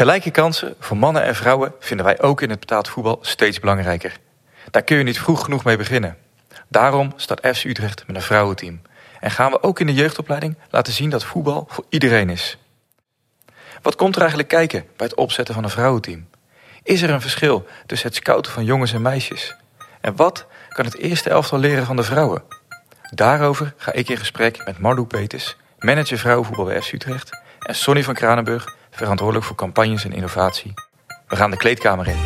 Gelijke kansen voor mannen en vrouwen vinden wij ook in het betaald voetbal steeds belangrijker. Daar kun je niet vroeg genoeg mee beginnen. Daarom start FC Utrecht met een vrouwenteam. En gaan we ook in de jeugdopleiding laten zien dat voetbal voor iedereen is. Wat komt er eigenlijk kijken bij het opzetten van een vrouwenteam? Is er een verschil tussen het scouten van jongens en meisjes? En wat kan het eerste elftal leren van de vrouwen? Daarover ga ik in gesprek met Marloek Peters, manager vrouwenvoetbal bij FC Utrecht... en Sonny van Kranenburg, verantwoordelijk voor campagnes en innovatie. We gaan de kleedkamer in.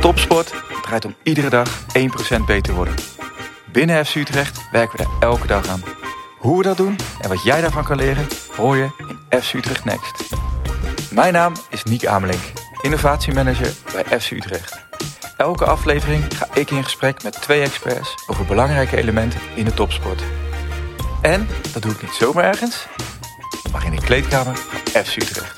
Topsport draait om iedere dag 1% beter te worden. Binnen FC Utrecht werken we daar elke dag aan. Hoe we dat doen en wat jij daarvan kan leren, hoor je in FC Utrecht Next. Mijn naam is Niek Amelink, innovatiemanager bij FC Utrecht. Elke aflevering ga ik in gesprek met twee experts over belangrijke elementen in de topsport. En dat doe ik niet zomaar ergens, maar in de kleedkamer van FC Utrecht.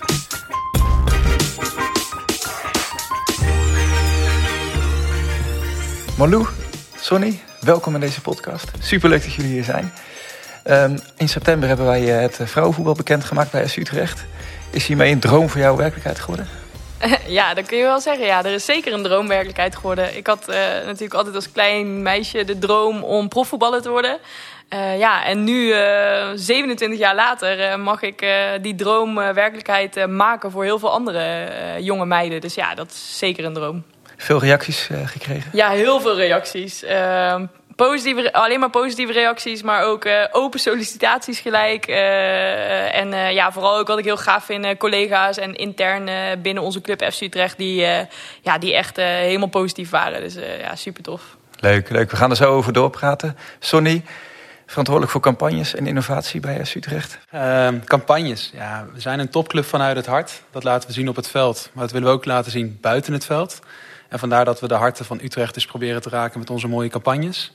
Malou, Sonny, welkom in deze podcast. Superleuk dat jullie hier zijn. Um, in september hebben wij eh, het vrouwenvoetbal bekendgemaakt bij SU Utrecht. Is hiermee een droom voor jou werkelijkheid geworden? Ja, dat kun je wel zeggen. Ja, er is zeker een droom werkelijkheid geworden. Ik had uh, natuurlijk altijd als klein meisje de droom om profvoetballer te worden. Uh, ja, en nu, uh, 27 jaar later, mag ik die droom werkelijkheid maken voor heel veel andere jonge meiden. Dus ja, dat is zeker een droom. Veel reacties gekregen? Ja, heel veel reacties. Positieve, alleen maar positieve reacties, maar ook uh, open sollicitaties gelijk. Uh, en uh, ja, vooral ook wat ik heel gaaf vind, collega's en intern binnen onze club FC Utrecht, die, ja, die echt helemaal positief waren. Dus ja, super tof. Leuk, leuk. We gaan er zo over doorpraten. Sonny, verantwoordelijk voor campagnes en innovatie bij FC Utrecht. Ehm, campagnes, ja, we zijn een topclub vanuit het hart. Dat laten we zien op het veld, maar dat willen we ook laten zien buiten het veld. En vandaar dat we de harten van Utrecht dus proberen te raken met onze mooie campagnes.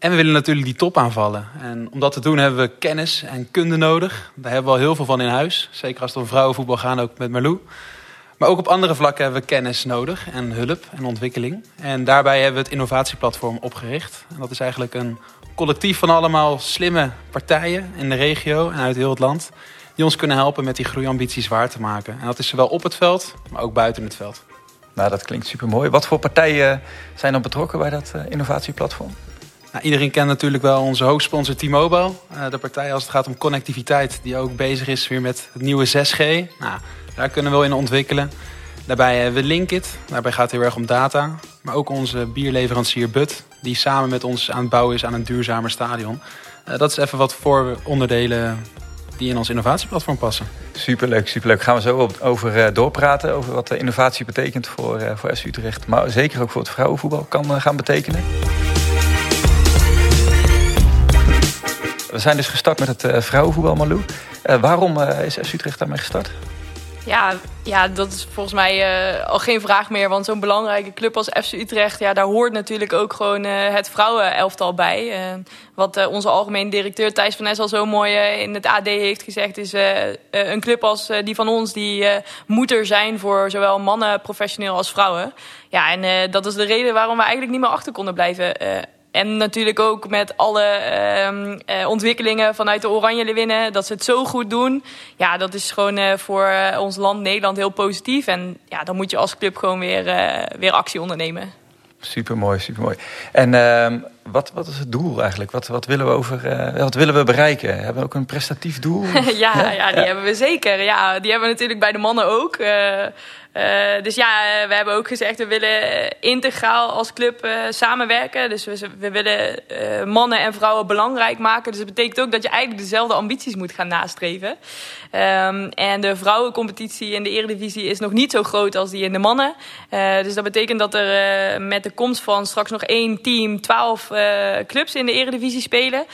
En we willen natuurlijk die top aanvallen. En om dat te doen hebben we kennis en kunde nodig. Daar hebben we al heel veel van in huis. Zeker als het om vrouwenvoetbal gaat, ook met Marlou. Maar ook op andere vlakken hebben we kennis nodig en hulp en ontwikkeling. En daarbij hebben we het innovatieplatform opgericht. En dat is eigenlijk een collectief van allemaal slimme partijen in de regio en uit heel het land. Die ons kunnen helpen met die groeiambities waar te maken. En dat is zowel op het veld, maar ook buiten het veld. Nou, dat klinkt super mooi. Wat voor partijen zijn er betrokken bij dat uh, innovatieplatform? Iedereen kent natuurlijk wel onze hoofdsponsor T-Mobile. Uh, de partij als het gaat om connectiviteit, die ook bezig is weer met het nieuwe 6G. Nou, daar kunnen we wel in ontwikkelen. Daarbij hebben we Linkit, daarbij gaat het heel erg om data. Maar ook onze bierleverancier Bud, die samen met ons aan het bouwen is aan een duurzamer stadion. Uh, dat is even wat voor onderdelen die in ons innovatieplatform passen. Superleuk, superleuk. Gaan we zo over uh, doorpraten, over wat innovatie betekent voor, voor SU Utrecht. Maar zeker ook voor het vrouwenvoetbal kan gaan betekenen. We zijn dus gestart met het uh, vrouwenvoetbal, Malou. Uh, waarom uh, is FC Utrecht daarmee gestart? Ja, ja, dat is volgens mij al geen vraag meer. Want zo'n belangrijke club als FC Utrecht, ja, daar hoort natuurlijk ook gewoon het vrouwenelftal bij. wat onze algemeen directeur Thijs van Nes al zo mooi in het AD heeft gezegd, is een club als die van ons, die moet er zijn voor zowel mannen professioneel als vrouwen. Ja, en dat is de reden waarom we eigenlijk niet meer achter konden blijven en natuurlijk ook met alle uh, uh, ontwikkelingen vanuit de Oranje Leeuwinnen. Dat ze het zo goed doen. Ja, dat is gewoon uh, voor eh, ons land Nederland heel positief. En ja, dan moet je als club gewoon weer, weer actie ondernemen. Supermooi, supermooi. En ehm, wat, wat is het doel eigenlijk? Wat, wat, willen we over, wat willen we bereiken? Hebben we ook een prestatief doel? ja, ja, die hebben we zeker. Ja, die hebben we natuurlijk bij de mannen ook. Uh, dus ja, we hebben ook gezegd, we willen integraal als club samenwerken. Dus we, we willen mannen en vrouwen belangrijk maken. Dus dat betekent ook dat je eigenlijk dezelfde ambities moet gaan nastreven. Um, en de vrouwencompetitie in de eredivisie is nog niet zo groot als die in de mannen. dus dat betekent dat er met de komst van straks nog één team, twaalf clubs in de eredivisie spelen.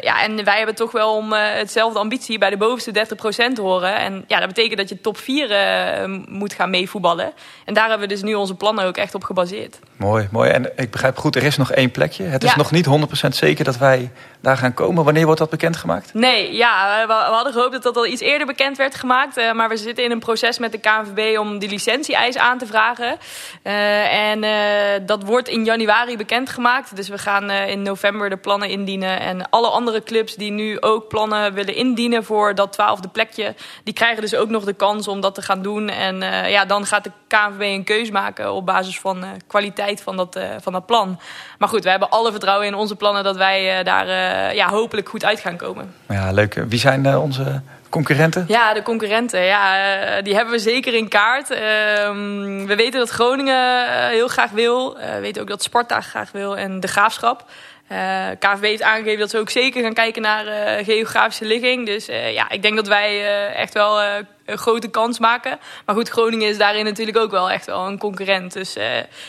ja, en wij hebben toch wel om hetzelfde ambitie bij de bovenste 30% te horen. En ja, dat betekent dat je top 4 moet gaan meevoetballen. En daar hebben we dus nu onze plannen ook echt op gebaseerd. Mooi, mooi. En ik begrijp goed, er is nog één plekje. Het is nog niet 100% zeker dat wij daar gaan komen. Wanneer wordt dat bekendgemaakt? Nee, ja, we, hadden gehoopt dat dat al iets eerder bekend werd gemaakt. Maar we zitten in een proces met de KNVB om die licentie-eis aan te vragen. Uh, en uh, dat wordt in januari bekendgemaakt. Dus we gaan in november de plannen indienen. En alle andere clubs die nu ook plannen willen indienen voor dat twaalfde plekje... die krijgen dus ook nog de kans om dat te gaan doen. En ja, dan gaat de KNVB een keus maken op basis van kwaliteit van dat, van dat plan. Maar goed, we hebben alle vertrouwen in onze plannen dat wij daar ja, hopelijk goed uit gaan komen. Ja, leuk. Wie zijn uh, onze concurrenten? Ja, de concurrenten. Ja, uh, die hebben we zeker in kaart. Uh, we weten dat Groningen eh, heel graag wil. we weten ook dat Sparta graag wil en de Graafschap. KVB heeft aangegeven dat ze ook zeker gaan kijken naar geografische ligging. Dus ja, ik denk dat wij echt wel een grote kans maken. Maar goed, Groningen is daarin natuurlijk ook wel echt wel een concurrent. Dus uh,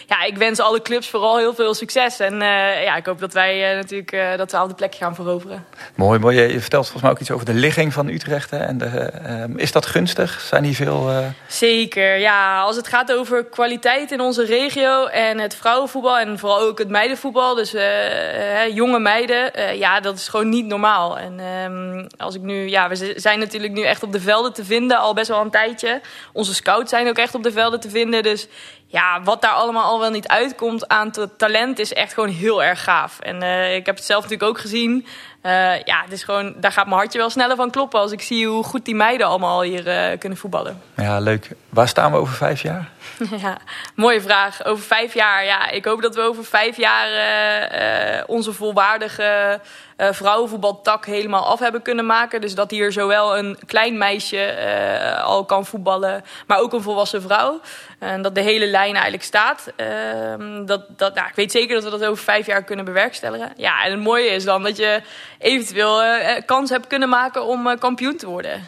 ja, ik wens alle clubs vooral heel veel succes. En uh, ja, ik hoop dat wij uh, natuurlijk dat twaalfde plekje gaan veroveren. Mooi, mooi. Je vertelt volgens mij ook iets over de ligging van Utrecht. Hè? En de, ehm, is dat gunstig? Zijn hier veel... Zeker, ja. Als het gaat over kwaliteit in onze regio en het vrouwenvoetbal... en vooral ook het meidenvoetbal, dus jonge meiden... ja, dat is gewoon niet normaal. En um, als ik nu... Ja, we zijn natuurlijk nu echt op de velden te vinden al best wel een tijdje. Onze scouts zijn ook echt op de velden te vinden. Dus ja, wat daar allemaal al wel niet uitkomt aan talent is echt gewoon heel erg gaaf. En uh, ik heb het zelf natuurlijk ook gezien. Uh, ja, het is gewoon, daar gaat mijn hartje wel sneller van kloppen als ik zie hoe goed die meiden allemaal hier uh, kunnen voetballen. Ja, leuk. Waar staan we over vijf jaar? ja, mooie vraag. Over vijf jaar, ja, ik hoop dat we over vijf jaar onze volwaardige vrouwenvoetbaltak helemaal af hebben kunnen maken. Dus dat hier zowel een klein meisje al kan voetballen, maar ook een volwassen vrouw. En dat de hele lijn eigenlijk staat. Uh, dat, dat, nou, ik weet zeker dat we dat over vijf jaar kunnen bewerkstelligen. Ja, en het mooie is dan dat je eventueel uh, kans hebt kunnen maken om kampioen te worden.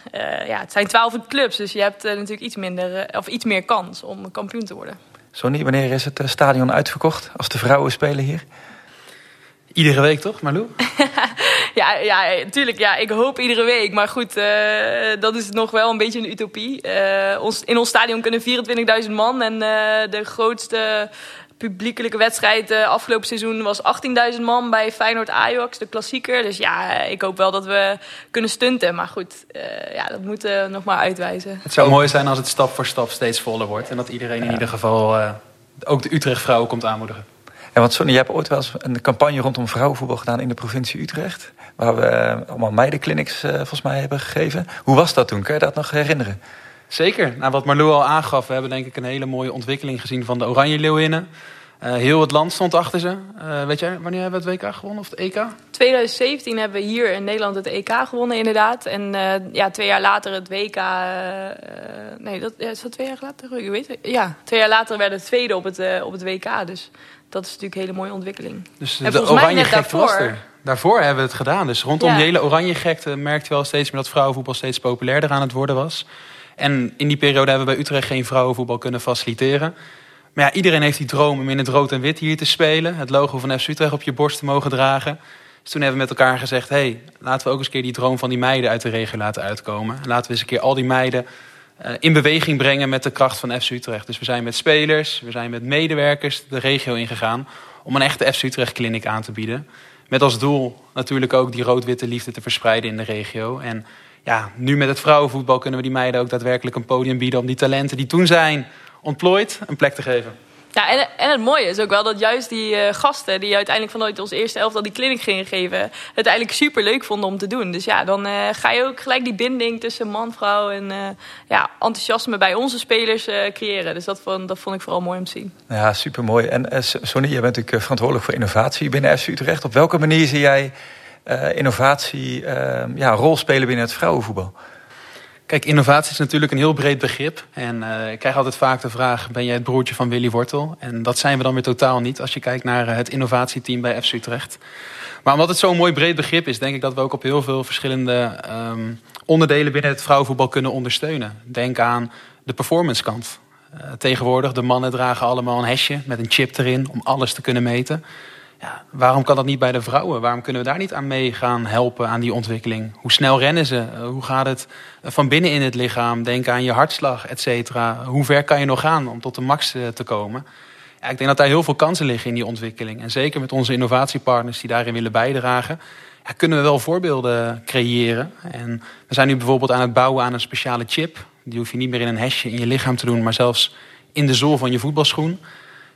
ja, het zijn twaalf clubs, dus je hebt natuurlijk iets, minder, of iets meer kans om kampioen te worden. Sonny, wanneer is het stadion uitverkocht als de vrouwen spelen hier? Iedere week toch, Marlou? ja, ja, tuurlijk. Ja, ik hoop iedere week. Maar goed, uh, dat is nog wel een beetje een utopie. Uh, ons, in ons stadion kunnen 24.000 man. En uh, de grootste publiekelijke wedstrijd afgelopen seizoen was 18.000 man bij Feyenoord-Ajax, de klassieker. Dus ja, ik hoop wel dat we kunnen stunten. Maar goed, ja, dat moeten we nog maar uitwijzen. Het zou mooi zijn als het stap voor stap steeds voller wordt. En dat iedereen in ieder geval ook de Utrecht-vrouwen komt aanmoedigen. Ja, want Sonny, je hebt ooit wel eens een campagne rondom vrouwenvoetbal gedaan in de provincie Utrecht. Waar we eh, allemaal meidenclinics uh, volgens mij hebben gegeven. Hoe was dat toen? Kun je dat nog herinneren? Zeker. Nou, wat Marlou al aangaf, we hebben denk ik een hele mooie ontwikkeling gezien van de Oranje Leeuwinnen. Uh, heel het land stond achter ze. Uh, weet jij, wanneer hebben we het WK gewonnen of het EK? 2017 hebben we hier in Nederland het EK gewonnen, inderdaad. En uh, ja, twee jaar later het WK. nee, dat, ja, is dat twee jaar later? Ik weet het. Ja, twee jaar later werden we tweede op het, op het WK. Dus dat is natuurlijk een hele mooie ontwikkeling. Dus en de oranje gekte was er. Daarvoor hebben we het gedaan. Dus rondom die hele oranje gekte merkte je wel steeds meer dat vrouwenvoetbal steeds populairder aan het worden was. En in die periode hebben we bij Utrecht geen vrouwenvoetbal kunnen faciliteren. Maar ja, iedereen heeft die droom om in het rood en wit hier te spelen. Het logo van FC Utrecht op je borst te mogen dragen. Dus toen hebben we met elkaar gezegd... hey, laten we ook eens een keer die droom van die meiden uit de regio laten uitkomen. Laten we eens een keer al die meiden in beweging brengen met de kracht van FC Utrecht. Dus we zijn met spelers, we zijn met medewerkers de regio ingegaan... om een echte FC Utrecht kliniek aan te bieden. Met als doel natuurlijk ook die rood-witte liefde te verspreiden in de regio. En ja, nu met het vrouwenvoetbal kunnen we die meiden ook daadwerkelijk een podium bieden... om die talenten die toen zijn ontplooid een plek te geven. Ja, en, het mooie is ook wel dat juist die uh, gasten die uiteindelijk vanuit ons eerste elftal die clinic gingen geven, het eigenlijk super leuk vonden om te doen. Dus ja, dan uh, ga je ook gelijk die binding tussen man, vrouw en uh, ja, enthousiasme bij onze spelers creëren. Dus dat vond, dat vond ik vooral mooi om te zien. Ja, super mooi. En Sonny, je bent natuurlijk verantwoordelijk voor innovatie binnen FC Utrecht. Op welke manier zie jij innovatie ja, rol spelen binnen het vrouwenvoetbal? Kijk, innovatie is natuurlijk een heel breed begrip. En uh, ik krijg altijd vaak de vraag, ben jij het broertje van Willy Wortel? En dat zijn we dan weer totaal niet als je kijkt naar eh, het innovatieteam bij FC Utrecht. Maar omdat het zo'n mooi breed begrip is, denk ik dat we ook op heel veel verschillende um, onderdelen binnen het vrouwenvoetbal kunnen ondersteunen. Denk aan de performance kant. Uh, tegenwoordig, de mannen dragen allemaal een hesje met een chip erin om alles te kunnen meten. Ja, waarom kan dat niet bij de vrouwen? Waarom kunnen we daar niet aan mee gaan helpen aan die ontwikkeling? Hoe snel rennen ze? Hoe gaat het van binnen in het lichaam? Denk aan je hartslag, et cetera. Hoe ver kan je nog gaan om tot de max te komen? Ja, ik denk dat daar heel veel kansen liggen in die ontwikkeling. En zeker met onze innovatiepartners die daarin willen bijdragen ja, kunnen we wel voorbeelden creëren. En we zijn nu bijvoorbeeld aan het bouwen aan een speciale chip. Die hoef je niet meer in een hesje in je lichaam te doen, maar zelfs in de zool van je voetbalschoen.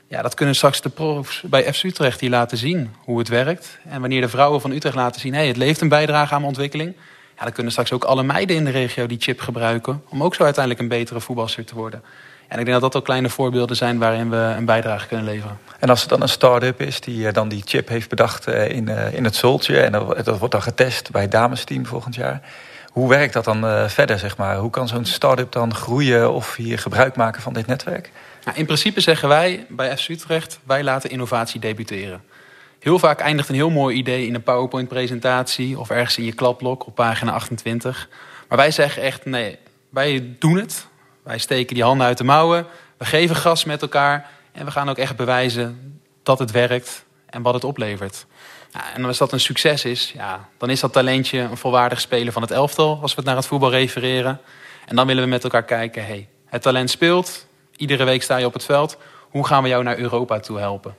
Ja, dat kunnen straks de profs bij FC Utrecht die laten zien hoe het werkt. En wanneer de vrouwen van Utrecht laten zien, hey, het leeft een bijdrage aan mijn ontwikkeling. Ja, dan kunnen straks ook alle meiden in de regio die chip gebruiken. Om ook zo uiteindelijk een betere voetbalster te worden. En ik denk dat dat ook kleine voorbeelden zijn waarin we een bijdrage kunnen leveren. En als het dan een start-up is die eh, dan die chip heeft bedacht eh, in, eh, in het Zoltje... en dat wordt dan getest bij het damesteam volgend jaar... Hoe werkt dat dan verder, zeg maar? Hoe kan zo'n start-up dan groeien of hier gebruik maken van dit netwerk? Nou, in principe zeggen wij bij FC Utrecht, wij laten innovatie debuteren. Heel vaak eindigt een heel mooi idee in een PowerPoint-presentatie... of ergens in je klapblok op pagina 28. Maar wij zeggen echt, nee, wij doen het. Wij steken die handen uit de mouwen, we geven gas met elkaar... en we gaan ook echt bewijzen dat het werkt en wat het oplevert. En als dat een succes is, ja, dan is dat talentje een volwaardig speler van het elftal... als we het naar het voetbal refereren. En dan willen we met elkaar kijken, hey, het talent speelt... iedere week sta je op het veld, hoe gaan we jou naar Europa toe helpen?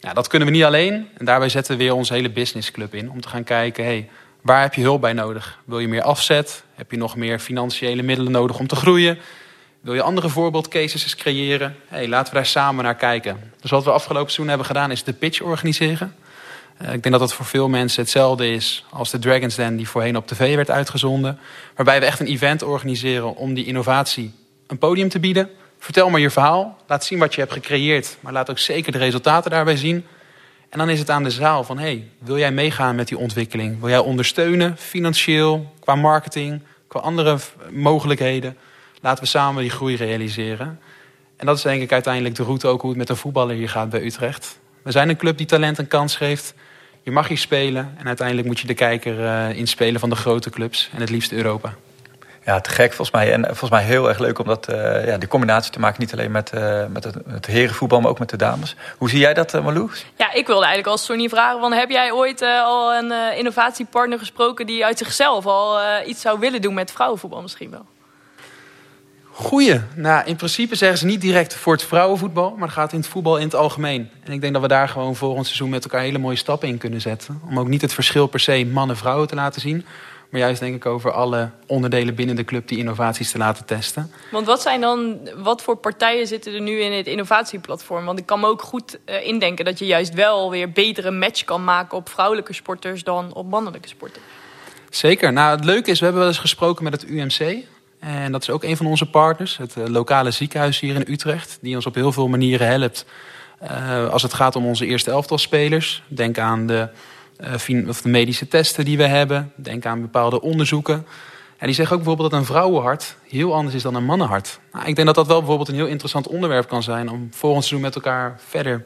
Ja, dat kunnen we niet alleen en daarbij zetten we weer onze hele businessclub in... om te gaan kijken, hey, waar heb je hulp bij nodig? Wil je meer afzet? Heb je nog meer financiële middelen nodig om te groeien? Wil je andere voorbeeldcases creëren? Hey, laten we daar samen naar kijken. Dus wat we afgelopen seizoen hebben gedaan is de pitch organiseren. Uh, ik denk dat dat voor veel mensen hetzelfde is als de Dragon's Den die voorheen op tv werd uitgezonden. Waarbij we echt een event organiseren om die innovatie een podium te bieden. Vertel maar je verhaal. Laat zien wat je hebt gecreëerd. Maar laat ook zeker de resultaten daarbij zien. En dan is het aan de zaal van, hey, wil jij meegaan met die ontwikkeling? Wil jij ondersteunen, financieel, qua marketing, qua andere mogelijkheden? Laten we samen die groei realiseren. En dat is denk ik uiteindelijk de route ook hoe het met een voetballer hier gaat bij Utrecht. We zijn een club die talent een kans geeft. Je mag hier spelen en uiteindelijk moet je de kijker uh, inspelen van de grote clubs en het liefst Europa. Ja, te gek volgens mij. En volgens mij heel erg leuk om dat, uh, ja, die combinatie te maken. Niet alleen met, uh, met het, het, herenvoetbal, maar ook met de dames. Hoe zie jij dat, uh, Malou? Ja, ik wilde eigenlijk als Sonny vragen... Van, heb jij ooit al een innovatiepartner gesproken... die uit zichzelf al iets zou willen doen met vrouwenvoetbal misschien wel? Goeie. Nou, in principe zeggen ze niet direct voor het vrouwenvoetbal, maar het gaat in het voetbal in het algemeen. En ik denk dat we daar gewoon volgend seizoen met elkaar hele mooie stappen in kunnen zetten. Om ook niet het verschil per se mannen-vrouwen te laten zien, maar juist denk ik over alle onderdelen binnen de club die innovaties te laten testen. Want wat zijn dan, wat voor partijen zitten er nu in het innovatieplatform? Want ik kan me ook goed uh, indenken dat je juist wel weer betere match kan maken op vrouwelijke sporters dan op mannelijke sporters. Zeker. Nou, het leuke is, we hebben wel eens gesproken met het UMC. En dat is ook een van onze partners, het eh, lokale ziekenhuis hier in Utrecht, die ons op heel veel manieren helpt. Uh, als het gaat om onze eerste elftalspelers. Denk aan de, uh, of de medische testen die we hebben. Denk aan bepaalde onderzoeken. En die zeggen ook bijvoorbeeld dat een vrouwenhart heel anders is dan een mannenhart. Nou, ik denk dat dat wel bijvoorbeeld een heel interessant onderwerp kan zijn om volgend seizoen met elkaar verder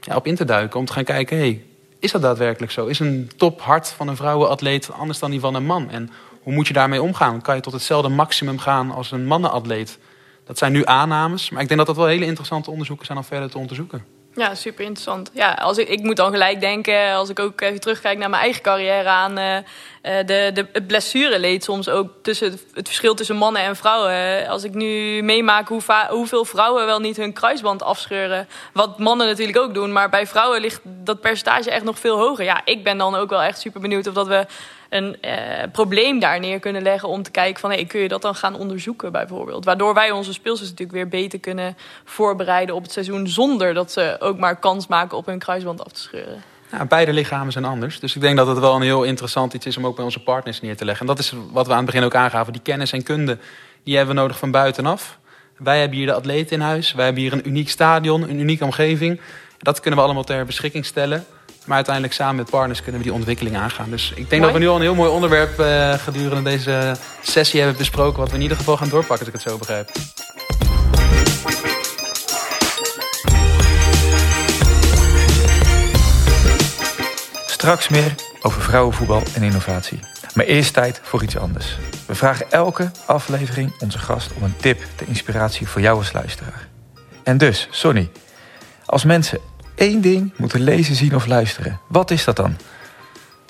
ja, op in te duiken. Om te gaan kijken, hey, is dat daadwerkelijk zo? Is een tophart van een vrouwenatleet anders dan die van een man? En hoe moet je daarmee omgaan? Kan je tot hetzelfde maximum gaan als een mannenatleet? Dat zijn nu aannames, maar ik denk dat dat wel hele interessante onderzoeken zijn om verder te onderzoeken. Ja, super interessant. Ja, als ik, ik moet dan gelijk denken, als ik ook even terugkijk naar mijn eigen carrière aan uh, de, de het blessureleed soms ook tussen het, het, verschil tussen mannen en vrouwen. Als ik nu meemaak hoe hoeveel vrouwen wel niet hun kruisband afscheuren. Wat mannen natuurlijk ook doen, maar bij vrouwen ligt dat percentage echt nog veel hoger. Ja, ik ben dan ook wel echt super benieuwd of dat we een uh, probleem daar neer kunnen leggen om te kijken van hey, kun je dat dan gaan onderzoeken bijvoorbeeld. Waardoor wij onze speelsters natuurlijk weer beter kunnen voorbereiden op het seizoen zonder dat ze ook maar kans maken op hun kruisband af te scheuren. Ja, beide lichamen zijn anders. Dus ik denk dat het wel een heel interessant iets is om ook bij onze partners neer te leggen. En dat is wat we aan het begin ook aangaven. Die kennis en kunde, die hebben we nodig van buitenaf. Wij hebben hier de atleten in huis. Wij hebben hier een uniek stadion, een unieke omgeving. Dat kunnen we allemaal ter beschikking stellen. Maar uiteindelijk samen met partners kunnen we die ontwikkeling aangaan. Dus ik denk mooi. dat we nu al een heel mooi onderwerp uh, gedurende deze sessie hebben besproken. Wat we in ieder geval gaan doorpakken, als ik het zo begrijp. Straks meer over vrouwenvoetbal en innovatie. Maar eerst tijd voor iets anders. We vragen elke aflevering onze gast om een tip ter inspiratie voor jou als luisteraar. En dus, Sonny, als mensen één ding moeten lezen, zien of luisteren, wat is dat dan?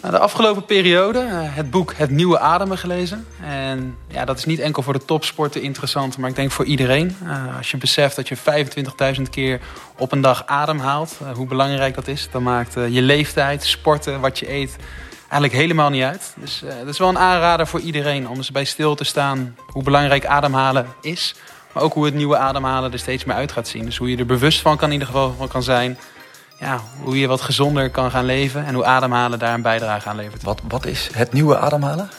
Nou, de afgelopen periode uh, het boek Het Nieuwe Ademen gelezen. En ja, dat is niet enkel voor de topsporten interessant, maar ik denk voor iedereen. Uh, als je beseft dat je 25.000 keer op een dag ademhaalt, uh, hoe belangrijk dat is, dan maakt je leeftijd, sporten, wat je eet, eigenlijk helemaal niet uit. Dus dat is wel een aanrader voor iedereen om eens bij stil te staan hoe belangrijk ademhalen is. Maar ook hoe het nieuwe ademhalen er steeds meer uit gaat zien. Dus hoe je er bewust van kan in ieder geval van kan zijn ja, hoe je wat gezonder kan gaan leven en hoe ademhalen daar een bijdrage aan levert. Wat, wat is het nieuwe ademhalen?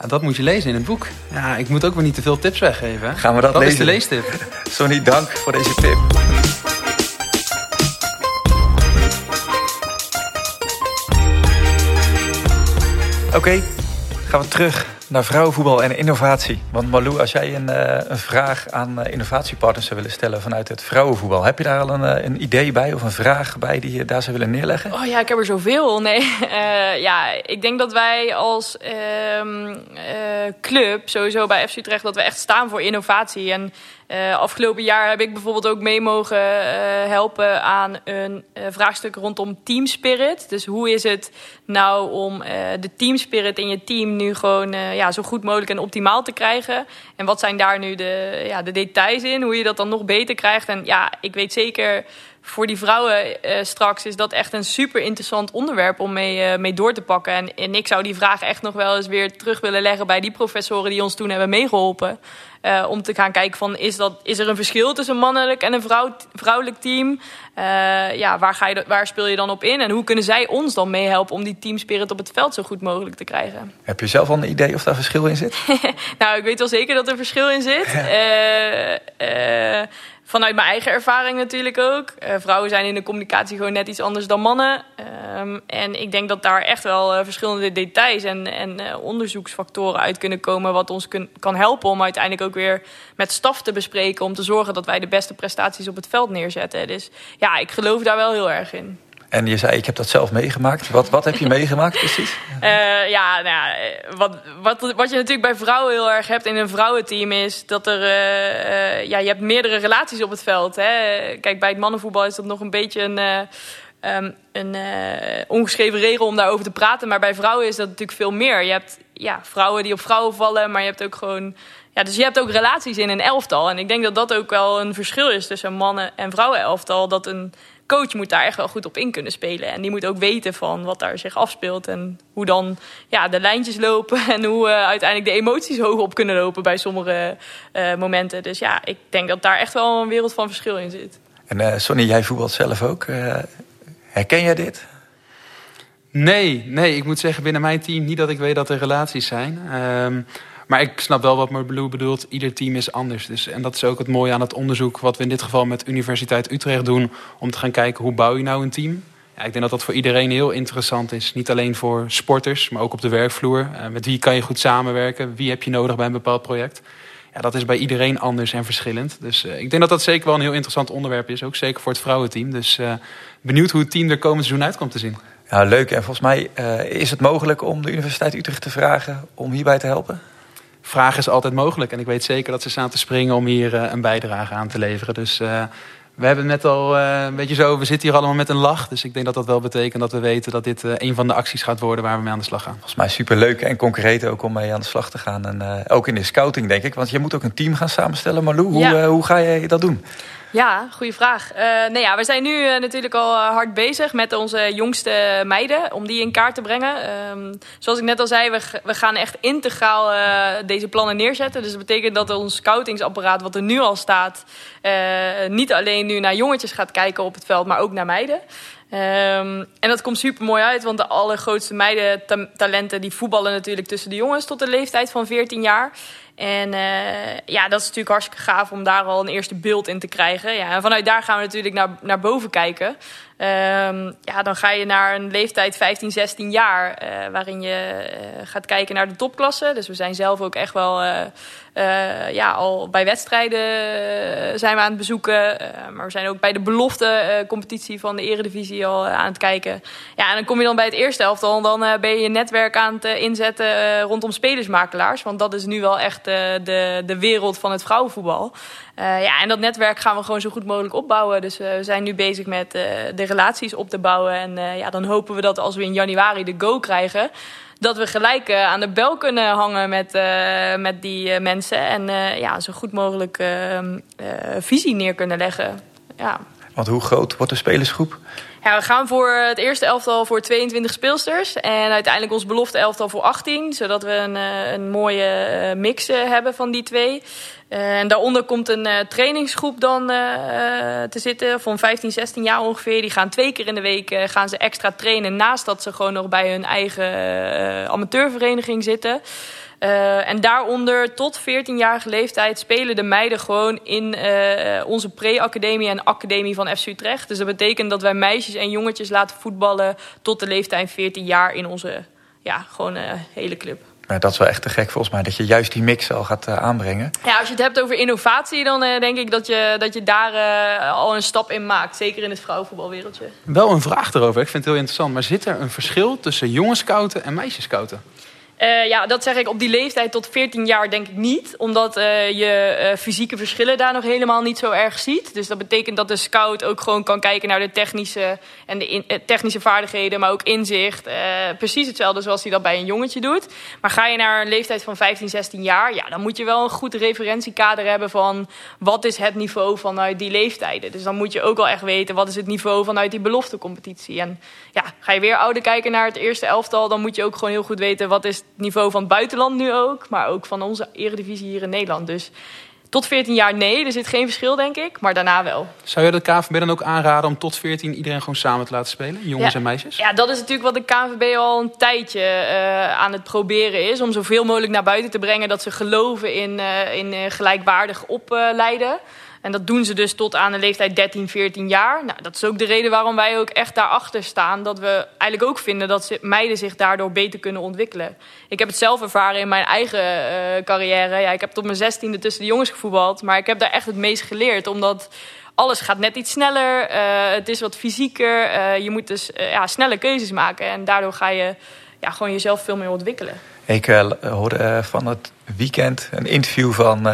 Ja, dat moet je lezen in het boek. Ja, ik moet ook weer niet te veel tips weggeven. Hè? Gaan we dat, dat lezen? Dat is de leestip. Sonny, dank voor deze tip. Oké, okay, gaan we terug naar vrouwenvoetbal en innovatie. Want Malou, als jij een, uh, een vraag aan uh, innovatiepartners zou willen stellen vanuit het vrouwenvoetbal, heb je daar al een, uh, een, idee bij of een vraag bij die je daar zou willen neerleggen? Oh ja, ik heb er zoveel. Nee, ja, ik denk dat wij als ehm, club, sowieso bij FC Utrecht, dat we echt staan voor innovatie. En uh, afgelopen jaar heb ik bijvoorbeeld ook mee mogen uh, helpen aan een uh, vraagstuk rondom teamspirit. Dus hoe is het nou om de teamspirit in je team nu gewoon ja, zo goed mogelijk en optimaal te krijgen? En wat zijn daar nu de, ja, de details in? Hoe je dat dan nog beter krijgt? En ja, ik weet zeker voor die vrouwen uh, straks is dat echt een super interessant onderwerp om mee, uh, mee door te pakken. En, en, ik zou die vraag echt nog wel eens weer terug willen leggen bij die professoren die ons toen hebben meegeholpen. Uh, om te gaan kijken van is, dat, is er een verschil tussen een mannelijk en een vrouw, vrouwelijk team? ja, waar, ga je, waar speel je dan op in? En hoe kunnen zij ons dan meehelpen om die teamspirit op het veld zo goed mogelijk te krijgen? Heb je zelf al een idee of daar verschil in zit? nou, ik weet wel zeker dat er verschil in zit. Vanuit mijn eigen ervaring natuurlijk ook. Uh, vrouwen zijn in de communicatie gewoon net iets anders dan mannen. Um, en ik denk dat daar echt wel uh, verschillende details en, en uh, onderzoeksfactoren uit kunnen komen. Wat ons kan helpen om uiteindelijk ook weer met staf te bespreken. Om te zorgen dat wij de beste prestaties op het veld neerzetten. Dus ja, ik geloof daar wel heel erg in. En je zei, ik heb dat zelf meegemaakt. Wat, wat heb je meegemaakt precies? Uh, ja, nou ja, wat, wat, wat je natuurlijk bij vrouwen heel erg hebt in een vrouwenteam is dat er, uh, uh, ja, je hebt meerdere relaties op het veld. Hè? Kijk, bij het mannenvoetbal is dat nog een beetje een, um, een ongeschreven regel om daarover te praten. Maar bij vrouwen is dat natuurlijk veel meer. Je hebt ja, vrouwen die op vrouwen vallen, maar je hebt ook gewoon... Ja, dus je hebt ook relaties in een elftal. En ik denk dat dat ook wel een verschil is tussen mannen- en vrouwenelftal. Dat een coach moet daar echt wel goed op in kunnen spelen. En die moet ook weten van wat daar zich afspeelt. En hoe dan ja, de lijntjes lopen. En hoe uh, uiteindelijk de emoties hoog op kunnen lopen bij sommige uh, momenten. Dus ja, ik denk dat daar echt wel een wereld van verschil in zit. En uh, Sonny, jij voetbalt zelf ook. herken jij dit? Nee, nee, ik moet zeggen binnen mijn team niet dat ik weet dat er relaties zijn. Um, maar ik snap wel wat Marblue bedoelt. Ieder team is anders. Dus, en dat is ook het mooie aan het onderzoek... wat we in dit geval met Universiteit Utrecht doen... om te gaan kijken hoe bouw je nou een team. Ja, ik denk dat dat voor iedereen heel interessant is. Niet alleen voor sporters, maar ook op de werkvloer. Uh, met wie kan je goed samenwerken? Wie heb je nodig bij een bepaald project? Ja, dat is bij iedereen anders en verschillend. Dus uh, ik denk dat dat zeker wel een heel interessant onderwerp is. Ook zeker voor het vrouwenteam. Dus uh, benieuwd hoe het team er komend seizoen uit komt te zien. Ja, leuk. En volgens mij is het mogelijk om de Universiteit Utrecht te vragen... om hierbij te helpen? Vraag is altijd mogelijk. En ik weet zeker dat ze staan te springen om hier uh, een bijdrage aan te leveren. Dus uh, we hebben net al uh, een beetje zo, we zitten hier allemaal met een lach. Dus ik denk dat dat wel betekent dat we weten dat dit een van de acties gaat worden waar we mee aan de slag gaan. Volgens mij super leuk en concreet ook om mee aan de slag te gaan. En ook in de scouting denk ik. Want je moet ook een team gaan samenstellen. Marlou, ja. hoe, hoe ga jij dat doen? Ja, goede vraag. Uh, nou ja, we zijn nu uh, natuurlijk al hard bezig met onze jongste meiden om die in kaart te brengen. Um, zoals ik net al zei, we, we gaan echt integraal deze plannen neerzetten. Dus dat betekent dat ons scoutingsapparaat, wat er nu al staat, niet alleen nu naar jongetjes gaat kijken op het veld, maar ook naar meiden. Um, en dat komt super mooi uit, want de allergrootste meiden talenten die voetballen natuurlijk tussen de jongens tot de leeftijd van 14 jaar. En uh, ja, dat is natuurlijk hartstikke gaaf om daar al een eerste beeld in te krijgen. Ja, en vanuit daar gaan we natuurlijk naar, naar boven kijken. Um, ja, dan ga je naar een leeftijd 15, 16 jaar, uh, waarin je uh, gaat kijken naar de topklasse. Dus we zijn zelf ook echt wel ja, al bij wedstrijden zijn we aan het bezoeken. maar we zijn ook bij de belofte competitie van de eredivisie al aan het kijken. Ja, en dan kom je dan bij het eerste elftal en dan ben je je netwerk aan het inzetten rondom spelersmakelaars. Want dat is nu wel echt de, de wereld van het vrouwenvoetbal. ja, en dat netwerk gaan we gewoon zo goed mogelijk opbouwen. Dus we zijn nu bezig met de relaties op te bouwen. En ja, dan hopen we dat als we in januari de go krijgen dat we gelijk aan de bel kunnen hangen met, met die mensen. En ja, zo goed mogelijk ehm, visie neer kunnen leggen. Ja. Want hoe groot wordt de spelersgroep? Ja, we gaan voor het eerste elftal voor 22 speelsters. En uiteindelijk ons belofte elftal voor 18. Zodat we een, eh, een mooie eh, mix eh, hebben van die twee. En daaronder komt een trainingsgroep dan te zitten van 15, 16 jaar ongeveer. Die gaan twee keer in de week gaan ze extra trainen. Naast dat ze gewoon nog bij hun eigen amateurvereniging zitten. En daaronder tot 14-jarige leeftijd spelen de meiden gewoon in onze pre-academie en academie van FC Utrecht. Dus dat betekent dat wij meisjes en jongetjes laten voetballen tot de leeftijd 14 jaar in onze ja, gewoon, hele club. Ja, dat is wel echt te gek volgens mij, dat je juist die mix al gaat aanbrengen. Ja, als je het hebt over innovatie, dan denk ik dat je, dat je daar al een stap in maakt. Zeker in het vrouwenvoetbalwereldje. Wel een vraag erover, ik vind het heel interessant. Maar zit er een verschil tussen jongenscouten en meisjescouten? Uh, ja, dat zeg ik op die leeftijd tot 14 jaar denk ik niet. Omdat uh, je uh, fysieke verschillen daar nog helemaal niet zo erg ziet. Dus dat betekent dat de scout ook gewoon kan kijken naar de technische, en de technische vaardigheden, maar ook inzicht. precies hetzelfde zoals hij dat bij een jongetje doet. Maar ga je naar een leeftijd van 15, 16 jaar, ja, dan moet je wel een goed referentiekader hebben van wat is het niveau vanuit die leeftijden. Dus dan moet je ook wel echt weten wat is het niveau vanuit die beloftecompetitie. En ja, ga je weer ouder kijken naar het eerste elftal, dan moet je ook gewoon heel goed weten wat is niveau van het buitenland nu ook. Maar ook van onze eredivisie hier in Nederland. Dus tot 14 jaar nee, er zit geen verschil denk ik. Maar daarna wel. Zou je de KNVB dan ook aanraden om tot 14 iedereen gewoon samen te laten spelen? Jongens en meisjes? Ja, dat is natuurlijk wat de KNVB al een tijdje uh, aan het proberen is. Om zoveel mogelijk naar buiten te brengen dat ze geloven in, uh, in uh, gelijkwaardig opleiden. En dat doen ze dus tot aan de leeftijd 13, 14 jaar. Nou, dat is ook de reden waarom wij ook echt daarachter staan. Dat we eigenlijk ook vinden dat meiden zich daardoor beter kunnen ontwikkelen. Ik heb het zelf ervaren in mijn eigen uh, carrière. Ja, ik heb tot mijn zestiende tussen de jongens gevoetbald. Maar ik heb daar echt het meest geleerd. Omdat alles gaat net iets sneller. Uh, het is wat fysieker. Uh, je moet dus ja, snelle keuzes maken. En daardoor ga je ja, gewoon jezelf veel meer ontwikkelen. Ik hoorde van het weekend een interview van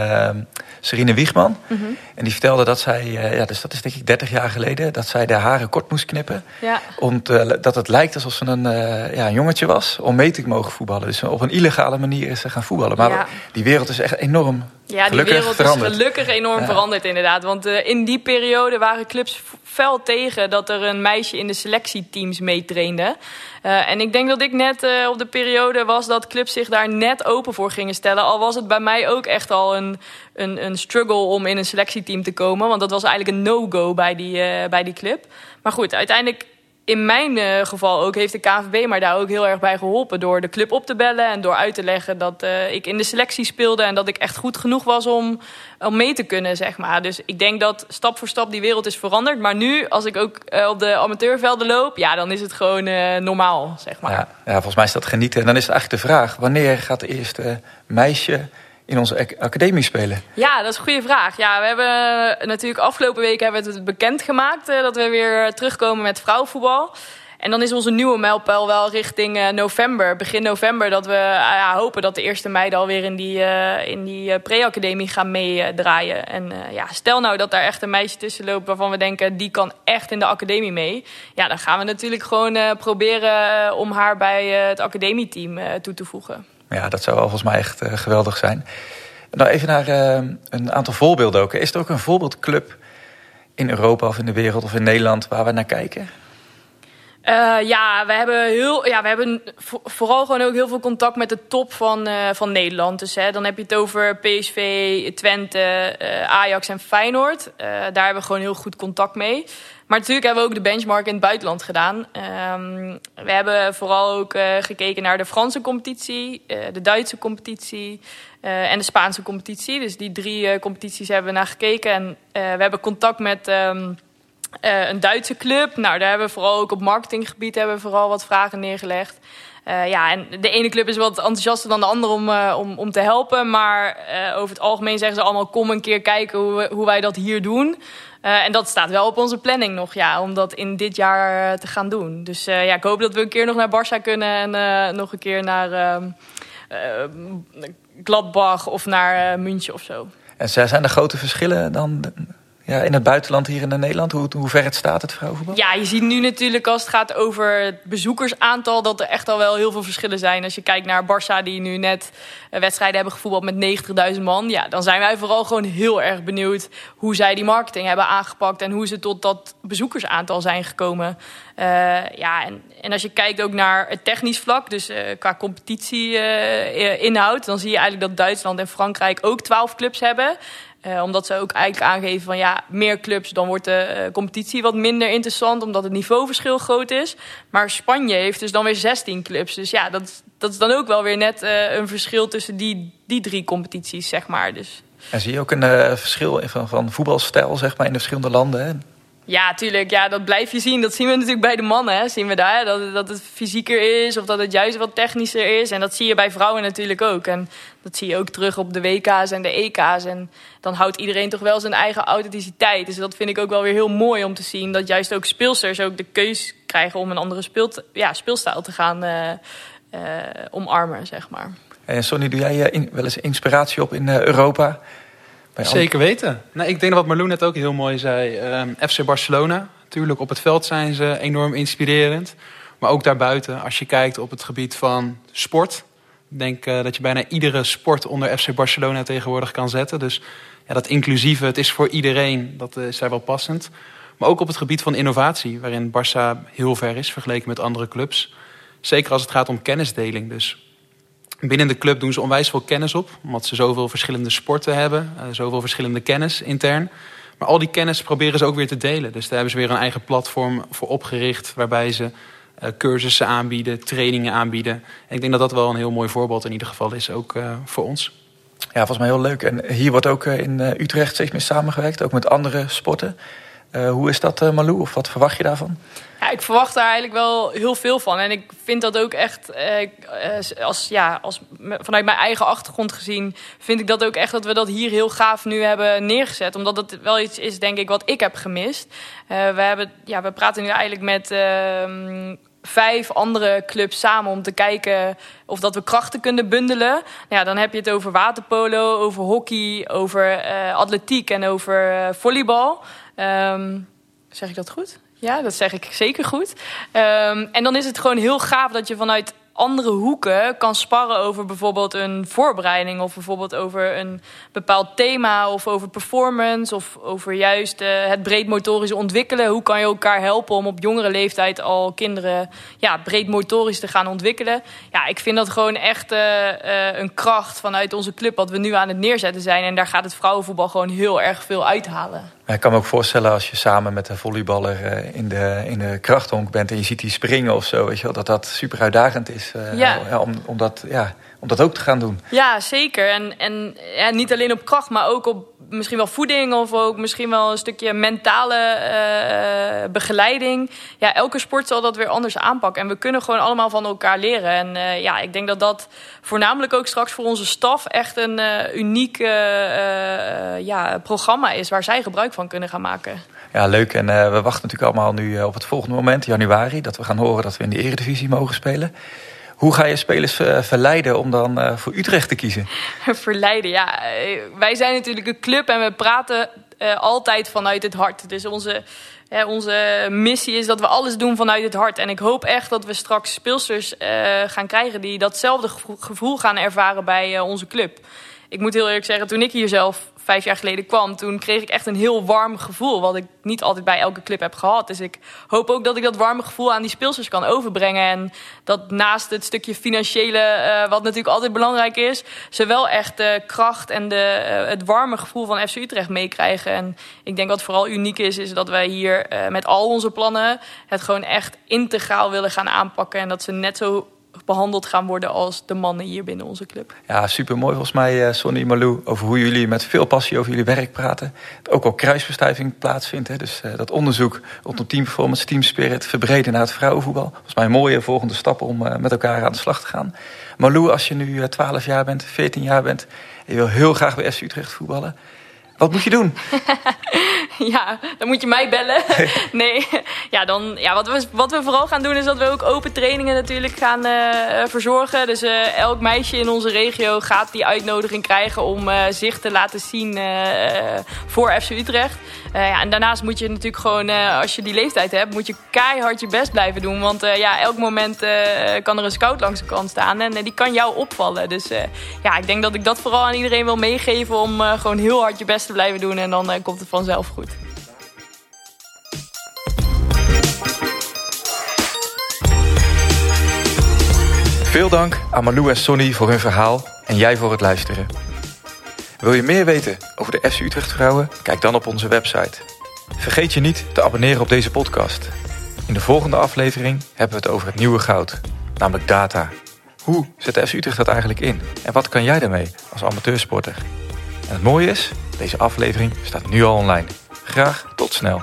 Serine Wiegman. Mhm. En die vertelde dat zij, uh, ja, dus dat is denk ik 30 jaar geleden, dat zij de haren kort moest knippen. Ja. Om te, dat het lijkt alsof ze een, uh, ja, een jongetje was om mee te mogen voetballen. Dus op een illegale manier is ze gaan voetballen. Maar ja. die wereld is echt enorm ja, die wereld veranderd. is gelukkig enorm veranderd inderdaad. Want uh, in die periode waren clubs fel tegen dat er een meisje in de selectieteams meetrainde. Uh, en ik denk dat ik net uh, op de periode was dat zich daar net open voor gingen stellen. Al was het bij mij ook echt al een, een, een struggle om in een selectieteam te komen. Want dat was eigenlijk een no-go bij, die, bij die club. Maar goed, uiteindelijk in mijn uh, geval ook heeft de KNVB maar daar ook heel erg bij geholpen. Door de club op te bellen en door uit te leggen dat uh, ik in de selectie speelde. En dat ik echt goed genoeg was om, om mee te kunnen, zeg maar. Dus ik denk dat stap voor stap die wereld is veranderd. Maar nu, als ik ook uh, op de amateurvelden loop, ja, dan is het gewoon normaal, zeg maar. Ja, ja, volgens mij is dat genieten. En dan is het eigenlijk de vraag, wanneer gaat de eerste meisje in onze academie spelen? Ja, dat is een goede vraag. Ja, we hebben natuurlijk afgelopen week hebben we het bekendgemaakt uh, dat we weer terugkomen met vrouwenvoetbal. En dan is onze nieuwe mijlpaal wel richting uh, november, begin november, dat we uh, hopen dat de eerste meiden alweer in die, in die pre-academie gaan meedraaien. en ja, stel nou dat daar echt een meisje tussen loopt waarvan we denken die kan echt in de academie mee. Ja, dan gaan we natuurlijk gewoon proberen om haar bij het academieteam toe te voegen. Ja, dat zou volgens mij echt uh, geweldig zijn. Nou, even naar uh, een aantal voorbeelden ook. Is er ook een voorbeeldclub in Europa of in de wereld of in Nederland waar we naar kijken? Uh, ja, we hebben, heel, ja, we hebben vooral gewoon ook heel veel contact met de top van, uh, van Nederland. Dus hè, dan heb je het over PSV, Twente, uh, Ajax en Feyenoord. daar hebben we gewoon heel goed contact mee. Maar natuurlijk hebben we ook de benchmark in het buitenland gedaan. Um, we hebben vooral ook gekeken naar de Franse competitie, de Duitse competitie en de Spaanse competitie. Dus die drie competities hebben we naar gekeken. En we hebben contact met um, een Duitse club. Nou, daar hebben we vooral ook op marketinggebied hebben vooral wat vragen neergelegd. Uh, ja, en de ene club is wat enthousiaster dan de andere om, uh, om, om te helpen. Maar over het algemeen zeggen ze allemaal: kom een keer kijken hoe, hoe wij dat hier doen. en dat staat wel op onze planning nog, ja, om dat in dit jaar te gaan doen. Dus ja, ik hoop dat we een keer nog naar Barça kunnen en nog een keer naar ehm, Gladbach of naar München of zo. En zijn er grote verschillen dan ja, in het buitenland hier in Nederland? Hoe, hoe ver het staat, het vrouwenvoetbal? Ja, je ziet nu natuurlijk als het gaat over het bezoekersaantal... dat er echt al wel heel veel verschillen zijn. Als je kijkt naar Barça, die nu net eh, wedstrijden hebben gevoetbald met 90.000 man... Ja, dan zijn wij vooral gewoon heel erg benieuwd hoe zij die marketing hebben aangepakt... en hoe ze tot dat bezoekersaantal zijn gekomen. Uh, ja, en, en, als je kijkt ook naar het technisch vlak, dus uh, qua competitie inhoud... dan zie je eigenlijk dat Duitsland en Frankrijk ook 12 clubs hebben... Uh, omdat ze ook eigenlijk aangeven van ja, meer clubs, dan wordt de uh, competitie wat minder interessant, omdat het niveauverschil groot is. Maar Spanje heeft dus dan weer 16 clubs. Dus ja, dat, dat is dan ook wel weer net uh, een verschil tussen die, die drie competities, zeg maar. Dus. En zie je ook een verschil van, van voetbalstijl, zeg maar, in de verschillende landen? Hè? Ja, tuurlijk. Ja, dat blijf je zien. Dat zien we natuurlijk bij de mannen. Hè. Zien we daar dat, dat het fysieker is of dat het juist wat technischer is. En dat zie je bij vrouwen natuurlijk ook. En dat zie je ook terug op de WK's en de EK's. En dan houdt iedereen toch wel zijn eigen authenticiteit. Dus dat vind ik ook wel weer heel mooi om te zien. Dat juist ook speelsters ook de keus krijgen om een andere ja, speelstijl te gaan uh, uh, omarmen, zeg maar. En Sonny, doe jij wel eens inspiratie op in uh, Zeker weten. Nou, ik denk dat wat Marloen net ook heel mooi zei. Um, FC Barcelona, natuurlijk op het veld zijn ze enorm inspirerend. Maar ook daarbuiten, als je kijkt op het gebied van sport. Ik denk uh, dat je bijna iedere sport onder FC Barcelona tegenwoordig kan zetten. Dus ja, dat inclusieve, het is voor iedereen, dat is daar wel passend. Maar ook op het gebied van innovatie, waarin Barça heel ver is vergeleken met andere clubs. Zeker als het gaat om kennisdeling. Dus Binnen de club doen ze onwijs veel kennis op, omdat ze zoveel verschillende sporten hebben, uh, zoveel verschillende kennis intern. Maar al die kennis proberen ze ook weer te delen. Dus daar hebben ze weer een eigen platform voor opgericht, waarbij ze uh, cursussen aanbieden, trainingen aanbieden. En ik denk dat dat wel een heel mooi voorbeeld in ieder geval is, ook uh, voor ons. Ja, volgens mij heel leuk. En hier wordt ook in Utrecht steeds meer samengewerkt, ook met andere sporten. Hoe is dat, Malou? Of wat verwacht je daarvan? Ja, ik verwacht daar eigenlijk wel heel veel van. En ik vind dat ook echt, uh, als, ja, als, vanuit mijn eigen achtergrond gezien, vind ik dat ook echt dat we dat hier heel gaaf nu hebben neergezet. Omdat het wel iets is, denk ik, wat ik heb gemist. we, hebben, ja, we praten nu eigenlijk met ehm, vijf andere clubs samen om te kijken of dat we krachten kunnen bundelen. Nou ja, dan heb je het over waterpolo, over hockey, over atletiek en over volleybal. Um, zeg ik dat goed? Ja, dat zeg ik zeker goed. Um, en dan is het gewoon heel gaaf dat je vanuit andere hoeken kan sparren over bijvoorbeeld een voorbereiding of bijvoorbeeld over een bepaald thema of over performance of over juist uh, het breed motorisch ontwikkelen. Hoe kan je elkaar helpen om op jongere leeftijd al kinderen ja, breed motorisch te gaan ontwikkelen? Ja, ik vind dat gewoon echt uh, uh, een kracht vanuit onze club wat we nu aan het neerzetten zijn. En daar gaat het vrouwenvoetbal gewoon heel erg veel uithalen. Ik kan me ook voorstellen als je samen met een volleyballer in de, in de krachthonk bent en je ziet die springen of zo, weet je wel, dat dat super uitdagend is uh, ja. om, om, dat, ja, om dat ook te gaan doen. Ja, zeker. En, en ja, niet alleen op kracht, maar ook op misschien wel voeding of ook misschien wel een stukje mentale uh, begeleiding. Ja, elke sport zal dat weer anders aanpakken. En we kunnen gewoon allemaal van elkaar leren. En uh, ja, ik denk dat dat voornamelijk ook straks voor onze staf echt een uh, uniek ja, programma is waar zij gebruik van kunnen gaan maken. Ja, leuk. En we wachten natuurlijk allemaal nu op het volgende moment, januari, dat we gaan horen dat we in de Eredivisie mogen spelen. Hoe ga je spelers verleiden om dan uh, voor Utrecht te kiezen? verleiden, ja. Eh, wij zijn natuurlijk een club en we praten uh, altijd vanuit het hart. Dus onze, onze missie is dat we alles doen vanuit het hart. En ik hoop echt dat we straks speelsters gaan krijgen die datzelfde gevoel gaan ervaren bij onze club. Ik moet heel eerlijk zeggen, toen ik hier zelf vijf jaar geleden kwam, toen kreeg ik echt een heel warm gevoel. Wat ik niet altijd bij elke club heb gehad. Dus ik hoop ook dat ik dat warme gevoel aan die speelsters kan overbrengen. En dat naast het stukje financiële, uh, wat natuurlijk altijd belangrijk is, ze wel echt de kracht en de, uh, het warme gevoel van FC Utrecht meekrijgen. En ik denk wat vooral uniek is, is dat wij hier uh, met al onze plannen het gewoon echt integraal willen gaan aanpakken. En dat ze net zo behandeld gaan worden als de mannen hier binnen onze club. Ja, super mooi volgens mij, uh, Sonny Malou, over hoe jullie met veel passie over jullie werk praten. Ook al kruisverstuiving plaatsvindt. Hè, dus uh, dat onderzoek rondom teamperformance, teamspirit verbreden naar het vrouwenvoetbal. Volgens mij een mooie volgende stap om uh, met elkaar aan de slag te gaan. Malou, als je nu 12 jaar bent, 14 jaar bent en je wil heel graag bij FC Utrecht voetballen. Wat moet je doen? ja, dan moet je mij bellen. nee, ja, dan, ja, wat, we, wat we vooral gaan doen is dat we ook open trainingen natuurlijk gaan uh, verzorgen. Dus uh, elk meisje in onze regio gaat die uitnodiging krijgen om uh, zich te laten zien voor FC Utrecht. ja, en daarnaast moet je natuurlijk gewoon, als je die leeftijd hebt, moet je keihard je best blijven doen. Want ja, elk moment kan er een scout langs de kant staan en die kan jou opvallen. Dus ja, ik denk dat ik dat vooral aan iedereen wil meegeven om gewoon heel hard je best te blijven doen. En dan komt het vanzelf goed. Veel dank aan Malou en Sonny voor hun verhaal en jij voor het luisteren. Wil je meer weten over de FC Utrecht vrouwen? Kijk dan op onze website. Vergeet je niet te abonneren op deze podcast. In de volgende aflevering hebben we het over het nieuwe goud, namelijk data. Hoe zet de FC Utrecht dat eigenlijk in? En wat kan jij daarmee als amateursporter? En het mooie is, deze aflevering staat nu al online. Graag tot snel.